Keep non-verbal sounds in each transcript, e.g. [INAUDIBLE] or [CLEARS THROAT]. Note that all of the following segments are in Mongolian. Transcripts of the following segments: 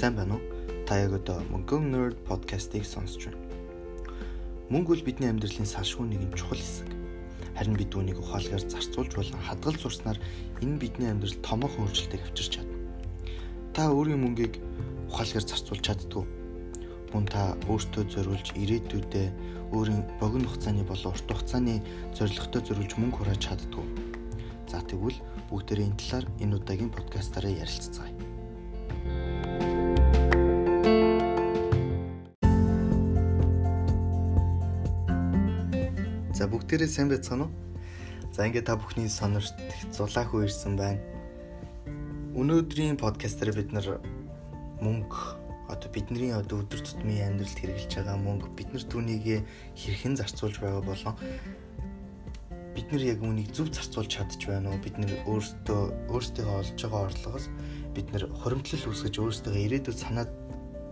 Сайн байна уу? Та яг одоо Mongol Nerd podcast-ыг сонсож байна. Мөнгө бол бидний амьдралын салшгүй нэгэн чухал хэсэг. Харин бид үүнийг ухаалгаар зарцуулж болон хадгалж сурснаар энэ бидний амьдралд томоохон өөрчлөлтийг авчирч чадна. Та өөрийн мөнгийг ухаалгаар зарцуулж чаддгүй. Мөн та өөртөө зориулж ирээдүйдээ өөрийн богино хугацааны болон урт хугацааны зорилготой зориулж мөнгө хурааж чаддгүй. За тэгвэл бүгдээрээ энэ талаар энэ удаагийн подкастаараа ярилцгаая. За бүгдээрээ сайн байцгаана уу? За ингээд та бүхний сонорт зулаахан ирсэн байна. Өнөөдрийн подкастаар бид нар мөнгө одоо бидний одоо өдөр тутмын амьдралд хэрэгжилж байгаа мөнгө бид нар түүнийг хэрхэн зарцуулж байгаа болон бид нар яг үнийг зөв зарцуулж чадчих байна уу? Бид нар өөрсдөө өөрсдийнхөө олж байгаа орлогоос бид нар хоримтлал үүсгэж өөрсдөө ирээдүйд санаад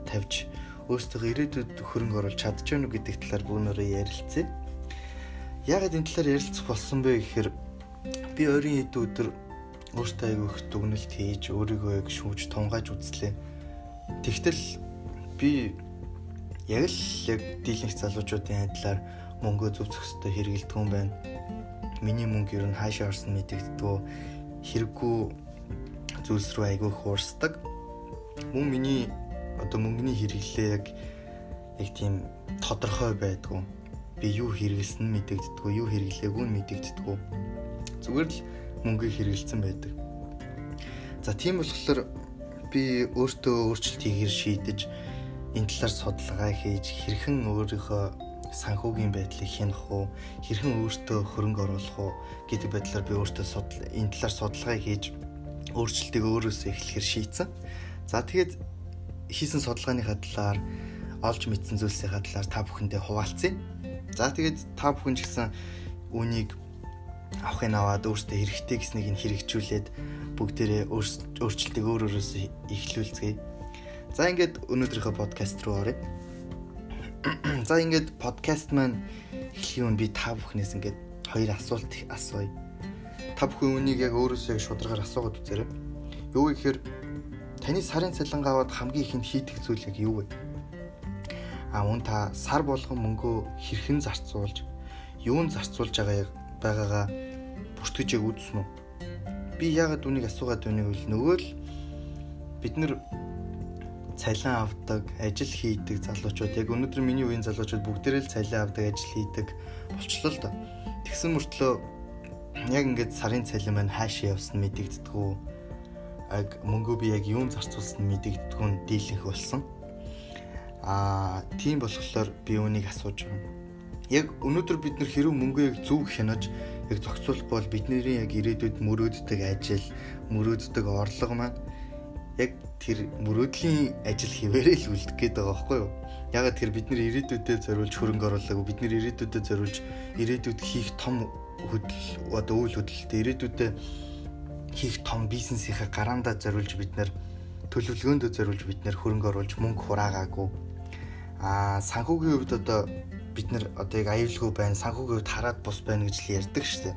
тавьж өөрсдөө ирээдүйд хөрөнгө оруулж чадчих вэ гэдэг талаар бүгнээрээ ярилцъя. Яагаад энэ талаар ярилцах болсон бэ гэхээр би ойрын хэд өдөр өөртөө аягүй их дүгнэлт хийж өөрийгөө яг шүүж тунгааж үзлээ. Тэгтэл би яг л яг дийлэнх залуучуудын адилаар мөнгөө зөв зөвхөстэй хэрэгэлдэг юм байна. Миний мөнгө ер нь хаашаа орсон мэдэгддгүү хэрэггүй зүйлс рүү аягүй хуурсдаг. Мөн миний одоо мөнгөний хэрэглээ яг яг тийм тодорхой байдгүй би юу хэрэгэлсэн нь мэдэгддэггүй, юу хэрэглээгүй нь мэдэгддэггүй. Зүгээр л мөнгөийг хэрэгэлсэн байдаг. За тийм болохоор би өөртөө өөрчлөлт хийхээр шийдэж энэ талаар судалгаа хийж хэрхэн өөрийнхөө санхүүгийн байдлыг хянах уу, хэрхэн өөртөө хөрөнгө оруулах уу гэдэг байдлаар би өөртөө судал энэ талаар судалгаа хийж өөрчлөлтийг өөрөөсөө эхлэхээр шийдсэн. За тэгээд хийсэн судалгааныхаа талаар олж мэдсэн зүйлсийнхаа талаар та бүхэндээ хуваалцъя. За тэгээд та бүхэн ч гэсэн үнийг авахын аваад өөртөө хэрэгтэй гэснийг нь хэрэгжүүлээд бүгдээрээ өөрчлөлтийг өөр өөрөөсөө эхлүүлцгээе. За ингээд өнөөдрийнхөө подкаст руу оръё. [CLEARS THROAT] За ингээд подкаст маань эхлэхийн үн би та бүхнээс ингээд хоёр асуулт асууя. Та бүхэн үнийг яг өөрөөсөө яг шударгаар асуугаад үзээрэй. Юу гэхээр таны сарын цалингаа аваад хамгийн ихэнд хийдэг зүйл яг юу вэ? А мөн та сар болгон мөнгөө хэрхэн зарцуулж, юунд зарцуулж байгаа байгаагаа бүртгэж яг үзсэн үү? Би яагаад үнийг асуугаад байна вэ? Нөгөө л бид нар цалин авдаг, ажил хийдэг залуучууд яг өнөөдөр миний үеийн залуучууд бүгдээрээ л цалин авдаг, ажил хийдэг болчлоо л доо. Тэгсэн мөртлөө яг ингээд сарын цалин маань хаашаа явсан мэдэгддэггүй. Яг мөнгөө би яг юунд зарцуулсан мэдэгддэггүй дийлэнх болсон Аа тийм болохоор би үүнийг асууж байгаа. Яг өнөөдөр бид нар хэрэг мөнгөийг зөв хянаж яг зохицуулах бол бидний яг ирээдүйд мөрөөддөг ажил, мөрөөддөг орлого маань яг тэр мөрөөдлийн ажил хിവэрээ л үлдэх гээд байгаа байхгүй юу? Ягаад тэр бид нар ирээдүйдээ зориулж хөрөнгө оруулаагүй бид нар ирээдүйдээ зориулж ирээдүйд хийх том хөдөл одоо үйл хөдлөлтөд ирээдүйдээ хийх том бизнесийнхаа гараандаа зориулж бид нар төлөвлөгөөндөө зориулж бид нар хөрөнгө оруулж мөнгө хураагаагүй Аа санхүүгийн хувьд одоо бид нар одоо яг аюулгүй байна, санхүүгийн хувьд хараад бус байна гэж л ярьдаг шүү дээ.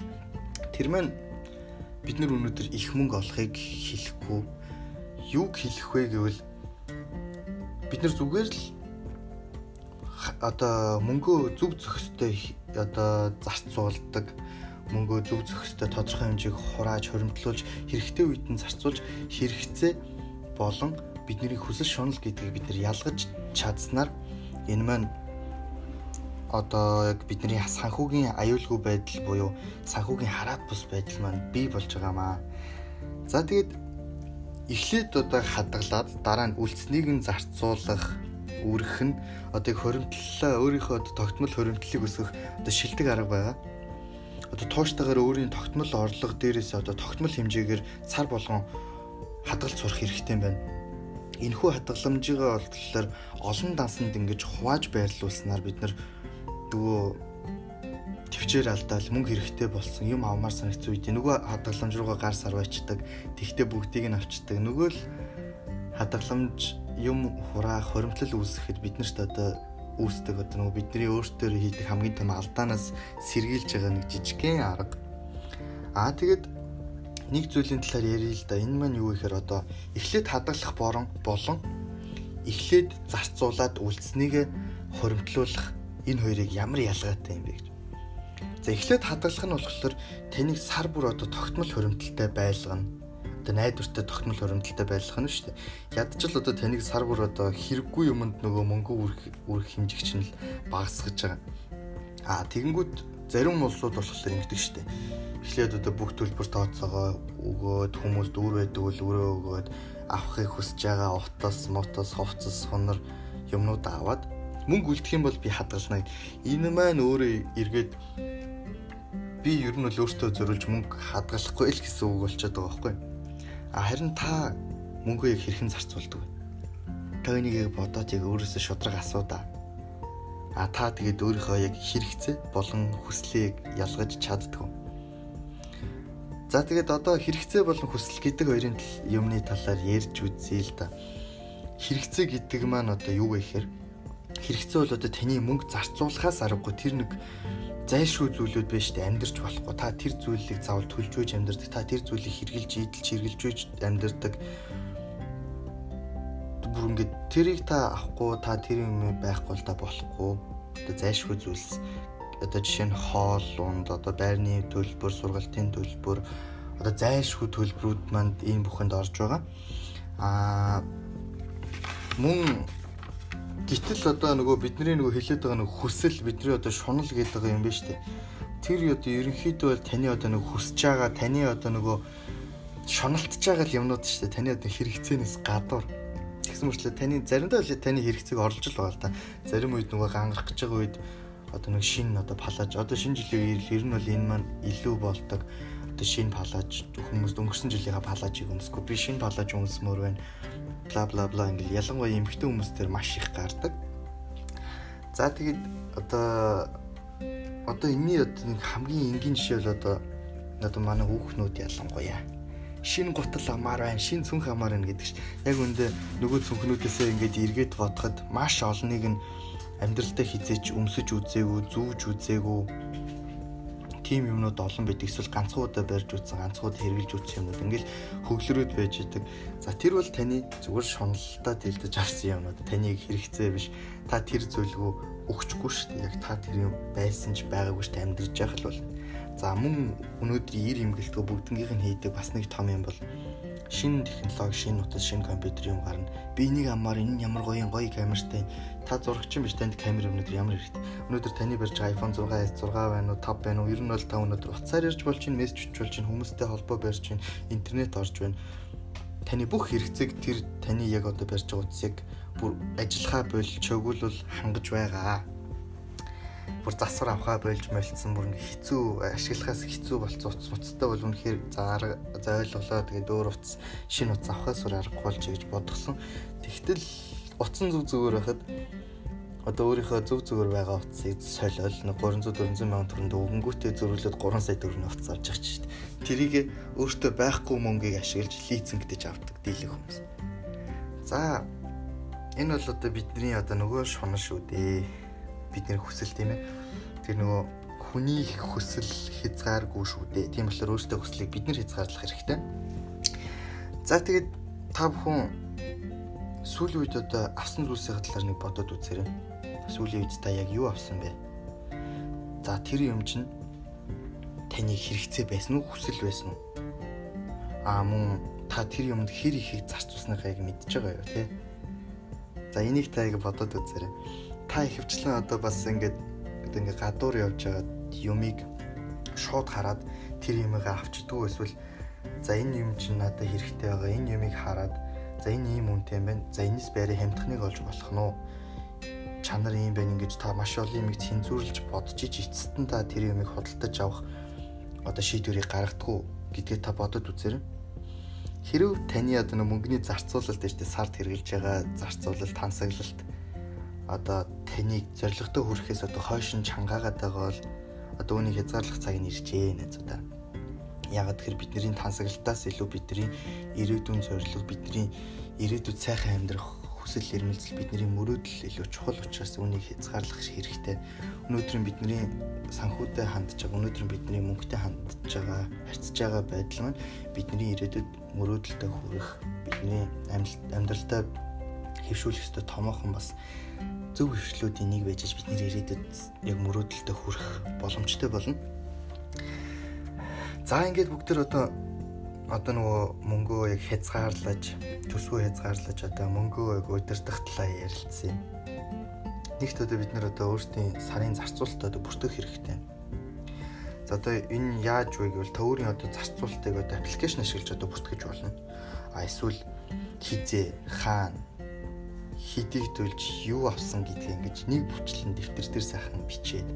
Тэр маань бид нар өнөөдөр их мөнгө олохыг хэлэхгүй юуг хэлэх вэ гэвэл бид нар зүгээр л одоо мөнгөө зөв зохистой одоо зарцуулдаг мөнгөө зөв зохистой тодорхой хэмжээг хурааж хоримтлуулж хэрэгтэй үед нь зарцуулж хэрэгцээ болон бидний хүсэл шунал гэдгийг бид нар ялгаж чадсанаар энэ маань одоо яг бидний санхүүгийн аюулгүй байдал буюу санхүүгийн хараат бус байдал маань бий болж байгаамаа. За тэгээд эхлээд одоо хадгалаад дараа нь үлдснийг нь зарцуулах үрэх нь одоо хоримтлалаа өөрийнхөө тогтмол хоримтлалыг өсгөх одоо шилдэг арга байгаа. Одоо тууштайгаар өөрийн тогтмол орлого дээрээс одоо тогтмол хэмжээгээр цар болгон хадгалж сурах хэрэгтэй юм байна энэхүү хадгаламжигаа болохоор олон дансанд ингэж хувааж байрлуулснаар бид нар дөө төвчээр алдаал мөнгө хэрэгтэй болсон юм авмаар санагц үед нөгөө хадгаламж руугаа гар сарваачдаг тэгтээ бүгдийг нь авчдаг. Нөгөө л хадгаламж юм хураах хоримтлал үүсгэхэд бид нарт одоо үүсдэг одоо нөгөө бидний өөртөө хийдэг хамгийн том алдаанаас сэргийлж байгаа нэг жижигхэн арга. Аа тэгээд нэг зүйлийн талаар ярил л да. Энэ маань юу гэхээр одоо эхлээд хадгалах борон болон эхлээд зарцуулаад үлдсэнийг хуримтлуулах энэ хоёрыг ямар ялгаатай юм бэ гэж. За эхлээд хадгалах нь болохоор таныг сар бүр одоо тогтмол хуримтлалтай байлгана. Одоо найдвартай тогтмол хуримтлалтай байлгах нь шүү дээ. Ядчил одоо таныг сар бүр одоо хэрэггүй юмд нөгөө мөнгө үрэх үрэх хэмжигч нь л багасгаж байгаа. Аа тэгэнгүүт зарим улсууд болохоор ингэдэг шүү дээ. Эхлээд одоо бүх төлбөр тооцоогоо өгөөд хүмүүс дүүр байдаг бол өрөө өгөөд авахыг хүсэж байгаа утас, мотос, хувцас, хонор юмнууд аваад мөнгө үлдэх юм бол би хадгална. Энэ маань өөрөө эргээд би ер нь л өөртөө зориулж мөнгө хадгалахгүй л гэсэн үг болчиход байгаа байхгүй. А харин та мөнгөө яг хэрхэн зарцуулдаг вэ? Та энийг бодоод яг өөрөөсөө шудраг асуудаа. А та тэгээд өөрийнхөө яг хэрэгцээ болон хүслийг ялгаж чаддгүй. За тэгээд одоо хэрэгцээ болон хүсэл гэдэг хоёрын юмны талаар ярьж үзье л да. Хэрэгцээ гэдэг маань одоо юу вэ гэхээр хэрэгцээ бол одоо таны мөнгө зарцуулахаас аргагүй тэр нэг зайлшгүй зүйлүүд байж тэ амьдарч болохгүй. Та тэр зүйлийг заавал төлж байж амьдардаг. Та тэр зүйлийг хэрглэж, идэлж, хэрглэж байж амьдардаг. Бүр ингээд тэрийг та авахгүй, та тэр юм байхгүй л та болохгүй. Одоо зайлшгүй зүйлс одоо жишээ нь хоол, унд, одоо байрны төлбөр, сургалтын төлбөр, одоо зайлшгүй төлбөрүүд манд ийм бүхэнд орж байгаа. Аа мөн Гэтэл одоо нөгөө бидний нөгөө хэлээд байгаа нөгөө хүсэл бидний одоо шунал гэдэг юм байна шүү дээ. Тэр одоо ерөнхийдөө бол таны одоо нөгөө хүсэж байгаа таны одоо нөгөө шуналтж байгаа юмнууд шүү дээ. Таны одоо хэрэгцээнээс гадуур. Тэгсэн мөрчлөө таны заримдаа л таны хэрэгцээг орлож л байгаа л да. Зарим үед нөгөө гангарах гэж байгаа үед одоо нэг шин одоо палаж одоо шинэ жилийн үеэр ер нь бол энэ маань илүү болдог. Одоо шинэ палаж хүмүүс өнгөрсөн жилийнхаа палажийг өмсгөө би шинэ палаж өмсмөр байна. Бла бла бла. Ингээл ялангуяа эмэгтэй хүмүүс төр маш их гардаг. За тэгээд одоо одоо энэний одоо нэг хамгийн энгийн жишээ бол одоо одоо манай хүүхнүүд ялангуяа шин гутал амаар байна, шин цүнх амаар байна гэдэг чинь яг үндэ нөгөө цүнхнүүдээсээ ингээд эргээд бодоход маш олныг нь амьдралдаа хизээч өмсөж үзээгүй, зүүж үзээгүй тийм юмнууд олон байдаг. Эсвэл ганцхан удаа барьж үзсэн, ганцхан удаа хэрглэж үзсэн юмнууд ингээл хөглөрөөд байж идэг. За тэр бол таны зүгээр шуналлалтаа дэлдэж авсан юмнууд. Таныг хэрэгцээ биш. Та тэр зүйлгөө өгчихгүй шүү дээ. Яг та тэр юм байсан ч байгаагүй шүү дээ амьдрж яхах л бол. За мөн өнөөдрийн ир имгэлтгөө бүгднгийнх нь хийдэг бас нэг том юм бол шинэ технологи, шинэ нутас, шинэ компьютер юм гарна. Би энийг амаар энэ ямар гоё гоё камертай. Та зурагч юм биш танд камер өнөөдөр ямар хэрэгтэй. Өнөөдөр таны барьж байгаа iPhone 6s 6 байна уу, 5 байна уу? Ер нь бол та өнөөдөр утсаар ярьж болж чинь, мессеж болж чинь, хүмүүстэй холбоо барьж чинь, интернет орж байна. Таны бүх хэрэгцээг тэр таны яг одоо барьж байгаа утсыг бүр ажиллахаа болж чөгөөлөл хангаж байгаа бүр засвар авахаа болж молцсон бүр хэцүү ашиглахаас хэцүү болцсон утас утастай бол үнэхээр заар за ойлголоо тэгээд өөр утас шинэ утас авахаас өөр аргагүй болж гэж бодгсон. Тэгтэл утсан зүг зүгээр байхад одоо өөрийнхөө зөв зүгээр байгаа утсыг солиол 300 400 сая төгрөнд өгөнгүүтээ зөрүүлээд 3 сая төгрөгийн утас авч явах чинь. Тэрийг өөртөө байхгүй мөнгийг ашиглаж лизингдэж авдаг дийлэх хүмүүс. За энэ бол одоо бидний одоо нөгөө шунал шүү дээ бидний хүсэл тийм ээ. Тэр нөгөө хүний хүсэл хязгааргүй шүү дээ. Тийм болохоор өөрсдөө хүслийг бид нар хязгаарлах хэрэгтэй. За тэгээд та бүхэн сүүлийн үед одоо авсан зүйлсийн талаар нэг бодоод үзээрэй. Сүүлийн үед та яг юу авсан бэ? За тэр юм чинь таны хэрэгцээ байсан уу, хүсэл байсан уу? Аа мөн та тэр юмд хэр ихийг зарцуулсныг яг мэдчихэж байгаа юу, тий? За энийг та яг бодоод үзээрэй та ихэвчлэн одоо бас ингээд ингээд гадуур явж байгаа юмыг шууд хараад тэр юмыг авчдгүй эсвэл за энэ юм чинь надад хэрэгтэй байгаа энэ юмыг хараад за энэ ийм үнэтэй юм байна за энэс байраа хямдхныг олж болох нь уу? Чанар юм байна ингэж та маш олон юмыг цензуурлж бодож ич эцэст нь та тэр юмыг худалдаж авах одоо шийдвэрийг гаргадаггүй гэдгээ та бодод үзээрэй. Хэрв таны одоо мөнгөний зарцуулалт гэж сард хэрглэж байгаа зарцуулалт тансаглалт одоо таныг зоригтой хүрэхээс одоо хойшин чангаагаад байгаа бол одоо үүнийг хязгаарлах цаг нь иржээ найзуудаа. Ягаад гэхээр бидний тансаглалтаас илүү бидний ирээдүйн зорилго бидний ирээдүйд сайхан амьдрах хүсэл эрмэлзэл бидний мөрөөдөл илүү чухал учраас үүнийг хязгаарлах хэрэгтэй. Өнөөдрийн бидний санхүүтэй хандж байгаа, өнөөдрийн бидний мөнгөтэй хандж байгаа, харьцаж байгаа байдал маань бидний ирээдүйд мөрөөдөлтэй хүрэх, бидний амьдралдаа хэвшүүлэх ёстой томоохон бас зөв хөвшлүүдийн нэг байж бидний ирээдүйд яг мөрөөдөлтөд хүрэх боломжтой болно. За ингээд бүгд төр одоо одоо нөгөө мөнгөө яг хязгаарлаж төсвөө хязгаарлаж одоо мөнгөө яг удирдах талаа ярилцсан юм. Нэгт одоо бид нар одоо өөрсдийн сарын зарцуулалтаа одоо бүртгэх хэрэгтэй. За одоо энэ яаж вэ гэвэл та өөрийн одоо зарцуулалтыг одоо аппликейшн ашиглаж одоо бүртгэж болно. А эсвэл хизээ, хаана хэдийг төлж юу авсан гэдгийг ингэж нэг бүчлэн дэвтэр дээр сайхан бичээд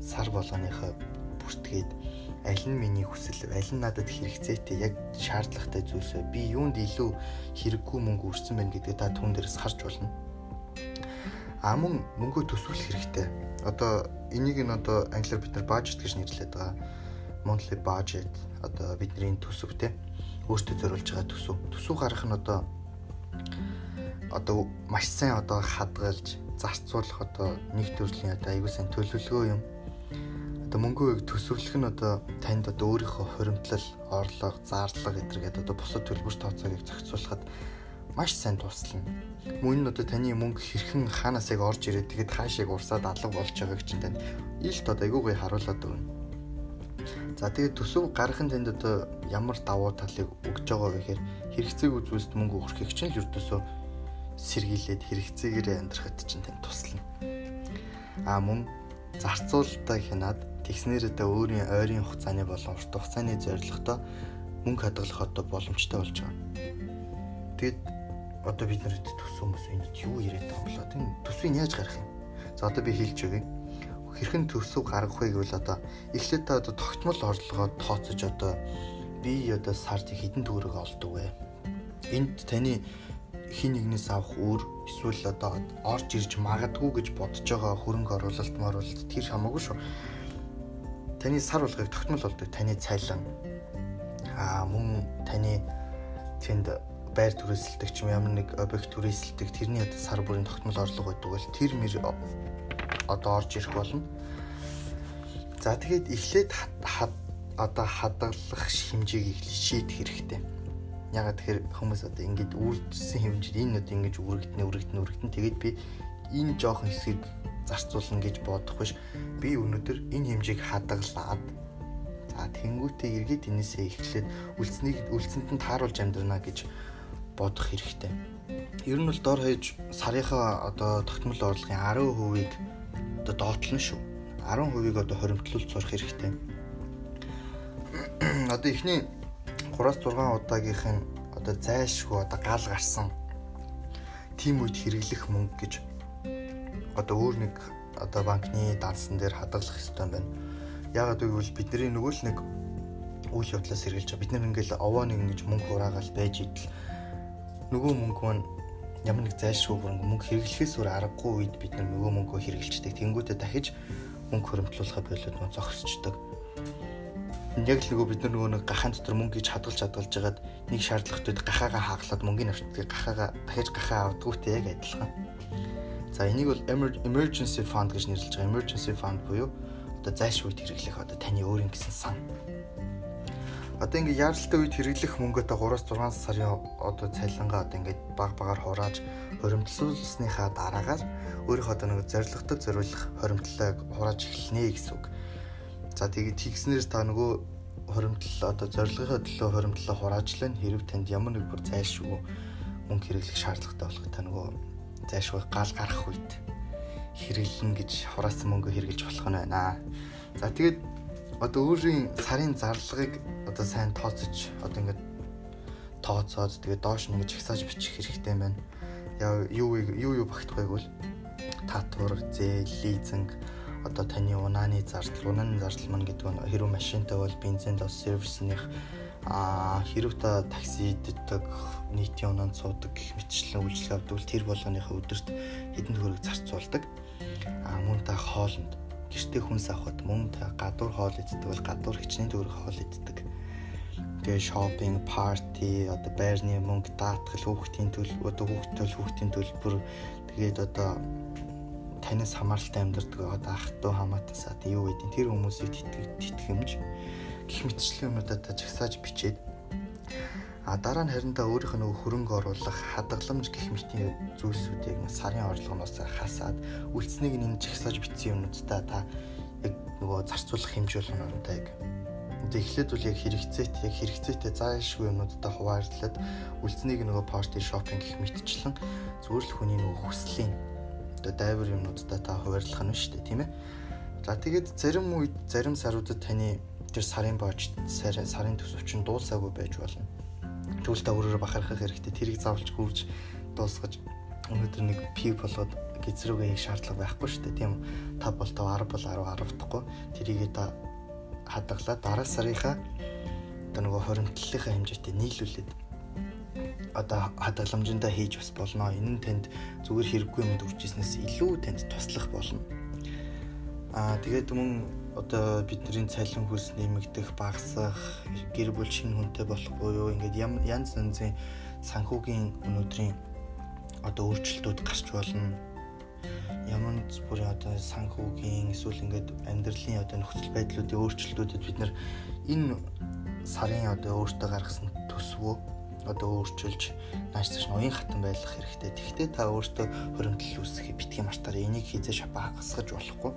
сар болгоныхоо бүртгээд аль нь миний хүсэл, аль нь надад хэрэгцээтэй, яг шаардлагатай зүйлсөө би юунд илүү хэрэггүй мөнгө өрсөн байна гэдгээ та түн дээрээс харж болно. А мөн мөнгөө төсвөлөх хэрэгтэй. Одоо энийг нь одоо англиар бид нар budget гэж нэрлэдэг байгаа. Monthly budget одоо бидний төсөв те өөртөө зориулж байгаа төсөв. Төсөв гаргах нь одоо одоо маш сайн одоо хадгалж зарцуулах одоо нэг төрлийн одоо аягүй сайн төлөвлөгөө юм одоо мөнгөө төсвөрлөх нь одоо танд одоо өөрийнхөө хуримтлал, орлого, зарлага гэдэргээд одоо бусад төлбөр тооцоог зохицуулахад маш сайн туслана. Мөн нь одоо таны мөнгө хэрхэн хаанаас яг орж ирээд тэгэд хаашааг урсаад алга болж байгааг чинь танд илт одоо айгуугай харуулад өгнө. За тэгээд төсөв гаргахын танд одоо ямар давуу талыг өгж байгаа вэ гэхээр хэрэгцээг үзүүлэлт мөнгө өгөхийг чинь л ердөөсөө сэргийлээд хэрэгцээгээр амьдрахад чинь тань туслана. А мөн зарцуулалтаа хянаад Тэгснээр одоо өөрийн ойрын хугацааны болон урт хугацааны зорилготой мөнгө хадгалах одоо боломжтой болж байгаа. Тэгэд одоо бид нар төсөө хүмүүс энэ юу яриад байгаа болоо тийм төсвийг яаж гаргах юм? За одоо би хэлж өгье. Хэрхэн төсөв гаргах вэ гэвэл одоо эхлээд та одоо тогтмол орлогоо тооцож одоо би одоо сард хэдэн төгрөг олдог вэ? Энд таны хин нэгнээс авах үр эсвэл одоо орж ирж магадгүй гэж бодож байгаа хөрөнгө оруулалт моруулалт тэр хамаагүй шүү таны сар болгыг тогтмол болдог таны цайлан аа мөн таны тэнд байр түрээсэлдэг ч ямар нэг объект түрээсэлдэг тэрний одоо сар бүрийн тогтмол орлого байдаг бол тэр мэр одоо орж ирэх болно. За тэгээд эхлээд одоо хадгалах хэмжээг шийдэх хэрэгтэй. Ягаад тэгэхээр хүмүүс одоо ингэж үйлдэлсэн хэмжээ энэ одоо ингэж үргэлтнэ үргэлтнэ үргэлтнэ тэгээд би энэ жоохон хэсгийг зарцуулна гэж бодох биш. Би өнөөдөр энэ хэмжээг хадгалаад за тэнгуүтээ эргээд энэсээ эхлээд үлдсэнийг үлдсэнд нь тааруулж амьдрна гэж бодох хэрэгтэй. Ер нь бол дор хаяж сарынхаа одоо тогтмол орлогын 10%-ийг одоо доотлно шүү. 10%-ийг одоо хоримтлуулж сурах хэрэгтэй. [CLEARS THROAT] Одоо эхний 3-6 удаагийнх нь одоо зайлшгүй одоо гал гарсан тим үед хэрэглэх мөнгө гэж одоо өөр нэг одоо банкны дансан дээр хадгалах хэрэгтэй байна. Яагаад гэвэл бидний нөгөө л нэг үйл явдлаас сэргийлж байгаа. Бид нар ингээл овоо нэг ингэж мөнгө хураагаал байж идэл нөгөө мөнгө маань ямар нэг зайлшгүй бүр мөнгө хэрэглэхээс өөр аргагүй үед бид нар нөгөө мөнгөө хэрэглэждэг. Тэнгүүтээ дахиж мөнгө хөрөмтлүүлэхэ болоод нөө зогсчдөг. Яг л нөгөө бид нар нөгөө нэг гахаан дотор мөнгө гэж хадгалж хадгалж хагаад нэг шаардлагатууд гахаага хааглаад мөнгөний авчдаг гахаага дахиж гахаа авдаггүйтэй яг адилхан За энийг бол emergency fund гэж нэрлэж байгаа. Emergency fund буюу одоо зайлшгүй хэрэглэх одоо таны өөрийн гэсэн сан. Одоо ингээ яаралтай үед хэрэглэх мөнгөтэй 3-6 сарын одоо цалингаа одоо ингээ баг багаар хурааж хоримтлуулсныхаа дараагаар өөрийнхөө одоо нэг зорилготой зориулах хоримтлалыг хурааж эхэлнэ гэсэн үг. За тэгээд тэгснээр та нөгөө хоримтлал одоо зорилгынхаа төлөө хоримтлалаа хураажлаа хэрэг танд ямар нэг бүр зайлшгүй мөнгө хэрэглэх шаардлагатай болох та нөгөө зайшгүй гал гарах үед хэрэглэн гэж хураасан мөнгө хэрэглэж болох нь байна. За тэгээд одоо өөрийн сарын зарлагыг одоо сайн тооцож одоо ингээд тооцоод тэгээд доош нь ингэж хасааж бичих хэрэгтэй байна. Яа юу юу юу багтах байг бол татвар, зээл, лизинг одоо таны унааны зардал, унааны зардал маань гэдэг нь хэрвээ машинтай бол бензин лос сервисных а хэрэг та такси иддэг нийтийн унаанд суудаг гэх мэтчлэн үйлчлэг авдаг тэр болгоныхаа өдөрт хэдэн төгрөг зарцуулдаг. А мөн та хоолнд гэртээ хүнс авахд мөн та гадуур хоол иддэг бол гадуур хичнээн төгрөг хоол иддэг. Тэгээ шопинг парти одоо байрны мөнгө даатгал хүүхдийн төл одоо хүүхдтэй хүүхдийн төлбөр тэгээд одоо танаас хамааралтай амьдардаг. Одоо ах トゥ хамаатасаа юу гэдэг тэр хүмүүсийг тэтгэмж гих мэтчлэн юмудаа жагсааж бичээд. А дараа нь харин та өөрийнх нь хөрөнгө оруулах, хадгаламж гэх мэтийн зүйлсүүдийг сарын орлогоноос хасаад үлдснийг нь жагсааж битсэн юмнуудтай та яг нөгөө зарцуулах хэмжээ болгоно яг. Эхлээд бол яг хэрэгцээт яг хэрэгцээтэй заашгүй юмнуудтай хуваарлаад үлдснийг нөгөө парти шопинг гэх мэтчлэн зүгээр л хүний нөгөө хүслийн одоо дайвар юмнуудтай та хуваарлах нь шүү дээ тийм ээ. За тэгээд зарим үед зарим саруудад таны тэр сарын боож сарын төсөвчин дуусаагүй байж болно Тэгвэл та өөрөөрөө бахархах хэрэгтэй. Тэрийг заавалж гүйж дуусгаж өнөөдөр нэг пив болгоод гизрүүгээ хийх шаардлага байхгүй шүү дээ. Тийм та бол 5 10 бол 10 10 дахгүй. Тэрийг та хадгалаад дараа сарынхаа одоо нөгөө хоримтлалынхаа хэмжээтэй нийлүүлээд одоо хадгаламжиндаа хийж бас болно. Энэ нь танд зүгээр хэрэггүй юмд үржижснээс илүү танд туслах болно. Аа тэгээд мөн одоо бидний цалин хөлс нэмэгдэх, багасах, гэр бүл шинэ хүнтэй болох буюу ингээд янз янзын санхүүгийн өнөөдрийн одоо өөрчлөлтүүд гарч болно. Ямар ч бүрийн одоо санхүүгийн эсвэл ингээд амьдралын одоо нөхцөл байдлуудын өөрчлөлтүүдэд бид нар энэ сарын одоо өөртөө гаргасан төсвөө одоо өөрчилж нааш ноён хатан байх хэрэгтэй. Тэгвэл та өөртөө хоригдлол үүсгэх битгий мартаар энийг хийзээ шапагасгаж болохгүй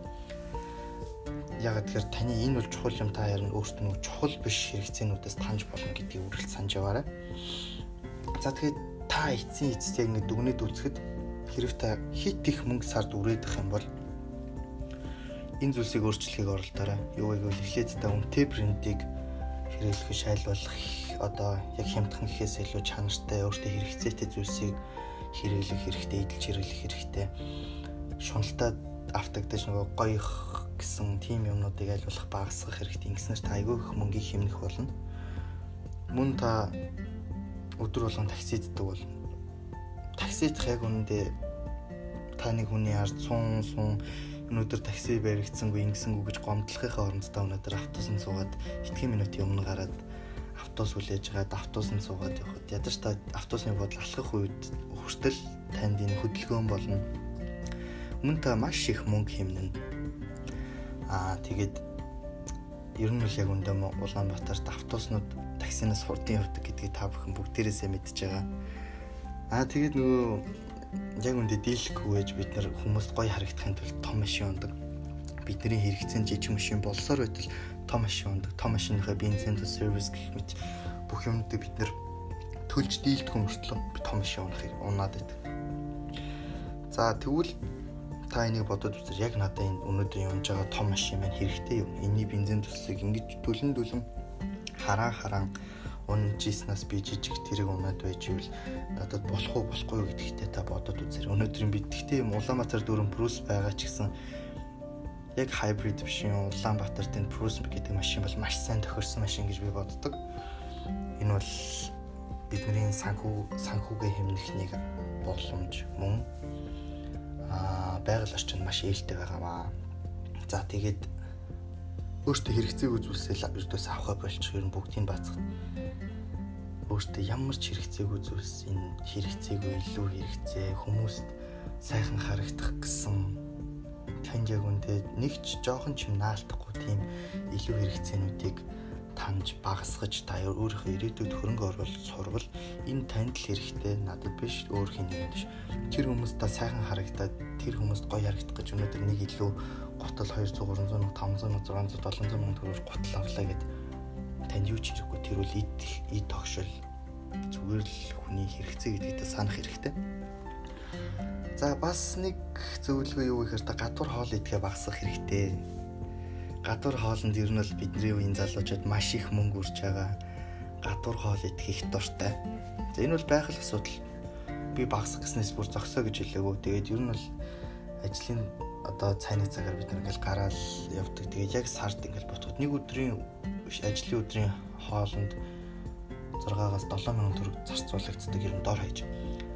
ягаад тэгэхээр таны энэ бол чухал юм та харин өөртөө чухал биш хэрэгцээнүүдээс таньж болно гэдгийг үргэлж санаж яваарай. За тэгэхээр та эцсийн эцэст яг нэг дүгнээд үзэхэд хэрэг та хит их мөнгө сард үрээдэх юм бол энэ зүйлсийг өөрчлөхийг оролдоорой. Юу гэвэл эхлээд та үнэтэй брендийг хэрэглэх шайлуулах одоо яг хямдхан гэхээс илүү чанартай өөртөө хэрэгцээтэй зүйлсийг хэрэглэх хэрэгтэй, эдэлж хэрэглэх хэрэгтэй. Шуналтай автагдаж нөгөө гоё гэсэн тийм юмнуудыг айлуулах багасгах хэрэгтэй. Ингэснээр та айгүй их мөнгөийг хэмнэх болно. Мөн та өдөр болгон таксиддаг бол таксидах яг үнэндээ та нэг хүний ард сун сун өнөөдөр такси баригдсангүй ингэсэнгүү гэж гомдлохын оронд та өнөөдөр автобусанд суугаад хэдхэн минутын өмнө гараад автобус хүлээж гаад автобусанд суугаад явхад ядаж та автобусны бодол алхах үед хүртэл танд энэ хөдөлгөөн болно. Мөн та маш их мөнгө хэмнэн Аа тэгээд ер нь л яг өндөө Улаанбаатарт автобуснууд таксинаас хурдан явдаг гэдгийг та бүхэн бүгдээрээсээ мэдж байгаа. Аа тэгээд нөгөө яг үндэ дийлэхгүй байж бид нар хүмүүст гоё харагдахын тулд том машин ундаг. Бидний хэрэгцээ жижиг машин болсоор байтал том машин ундаг. Том машиныхаа бензин то сервис гэх мэт бүх юмнуудыг бид нар төлж дийлдэх мөртлөө том машин унах унаад байдаг. За тэгвэл та энийг бодоод үзэр яг надад энэ өнөөдөр явж байгаа том машин маань хэрэгтэй юу? Энийний бензин төслийг ингэж төлөн төлөн хараа хараа унжиснаас би жижиг тэрэг унаад байж ивэл надад болох уу болохгүй юу гэдэгтээ та бодоод үзэр. Өнөөдрийн бид гэхдээ Улаанбаатар дөрөв Прус байгаа ч гэсэн яг биш юм. Улаанбаатар тэн Прус гэдэг машин бол маш сайн тохирсон машин гэж би боддог. Энэ бол бидний санхүү санхүүгээ хэмнэх нэг боломж мөн аа байгаль орчин маш ээлтэй байгаамаа. За тэгээд өөртөө хэрэгцээг үзүүлсэл ердөөс авахаа болчих ер нь бүгдийг бацгах. Өөртөө ямар ч хэрэгцээг үзүүлс энэ хэрэгцээг илүү хэрэгцээ хүмүүст сайхан харагдах гэсэн танд яг үндэ нэг ч жоохон ч юм наалтахгүй тийм илүү хэрэгцээнүүдийг таньж багасгаж та өөрийнхөө ирээдүйд хөрөнгө оруулалт сурвал энэ танд л хэрэгтэй. Надад биш өөр хин нэг биш. Тэр хүмүүст та сайхан харагдаад тэр хүмүүст гоё харагдах гэж өнөөдөр нэг илүү готл 200 300 мянга 500 мянга 600 700 мянга төгрөг готл авлаа гэд танд юу ч хэрэггүй. Тэр үл ид ид тогшил зүгээр л хүний хэрэгцээ гэдгийг та санах хэрэгтэй За бас нэг зөвлөгөө юу гэхээр та гадуур хоол идэхэ багасгах хэрэгтэй гадуур хоолнд ер нь бол бидний үеийн залуучууд маш их мөнгө үрж байгаа. Гадуур хоол идэх их дуртай. За энэ бол байх л асуудал. Би багсах гэснээс бүр зогсоо гэж хэлээгүү. Тэгээд ер нь бол ажлын одоо цайны цагаар бид ингээл гараал явдаг. Тэгээд яг сард ингээл ботход нэг өдрийн ажлын өдрийн хоолнд 6-аас 7 мянган төгрөг зарцуулагддаг юм дор хаяж.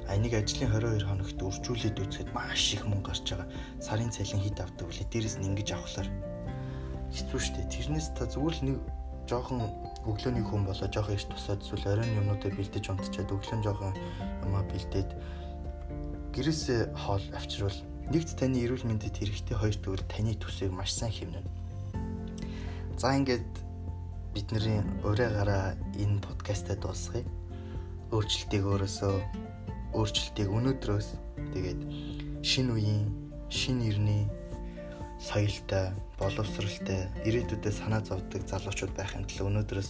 Энийг ажлын 22 хоногт үржүүлээд үзэхэд маш их мөнгө гарч байгаа. Сарын цалин хэд авдаг вэ? Дээрээс нь ингэж авахлаар хэцүү шттэ. Тэрнээс та зүгээр л нэг жоохон өглөөний хүн болоо жоохон их тусаад эсвэл оройн юмнуудыг бэлдэж унтчаад өглөө жоохон юмаа бэлдээд гэрээсээ хоол авчирвал нэгт таны эрүүл мэндэд хэрэгтэй хоёр тэгвэл таны төсвийг маш сайн хэмнэнэ. За ингээд бидний ураа гараа энэ подкастаа дуусгая. өөрчлөлтийг өөрөөсөө өөрчлөлтийг өнөөдрөөс тэгээд шинэ үеийн шинэ ирний соёлтой, боловсралтай, ирээдүйдээ санаа зовдөг залуучууд байхын тулд өнөөдрөөс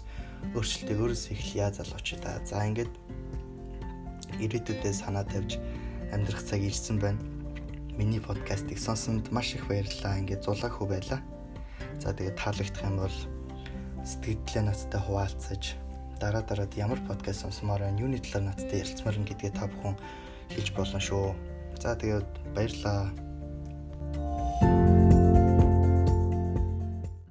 өөрчлөлтийг өөрөөсөө эхлэе залуучуудаа. За ингээд ирээдүйдээ санаа тавьж амьдрах цаг ирсэн байна. Миний подкастыг сонсонд маш их баярлалаа. Ингээд зулаа хөө байлаа. За тэгээд таалагдах юм бол сэтгэлдээ надтай хуваалцаж дараа дараад ямар подкаст сонсомоор байна, юуны талаар надтай ярилцмаар гэдгээ та бүхэн хэлж болно шүү. За тэгээд баярлалаа.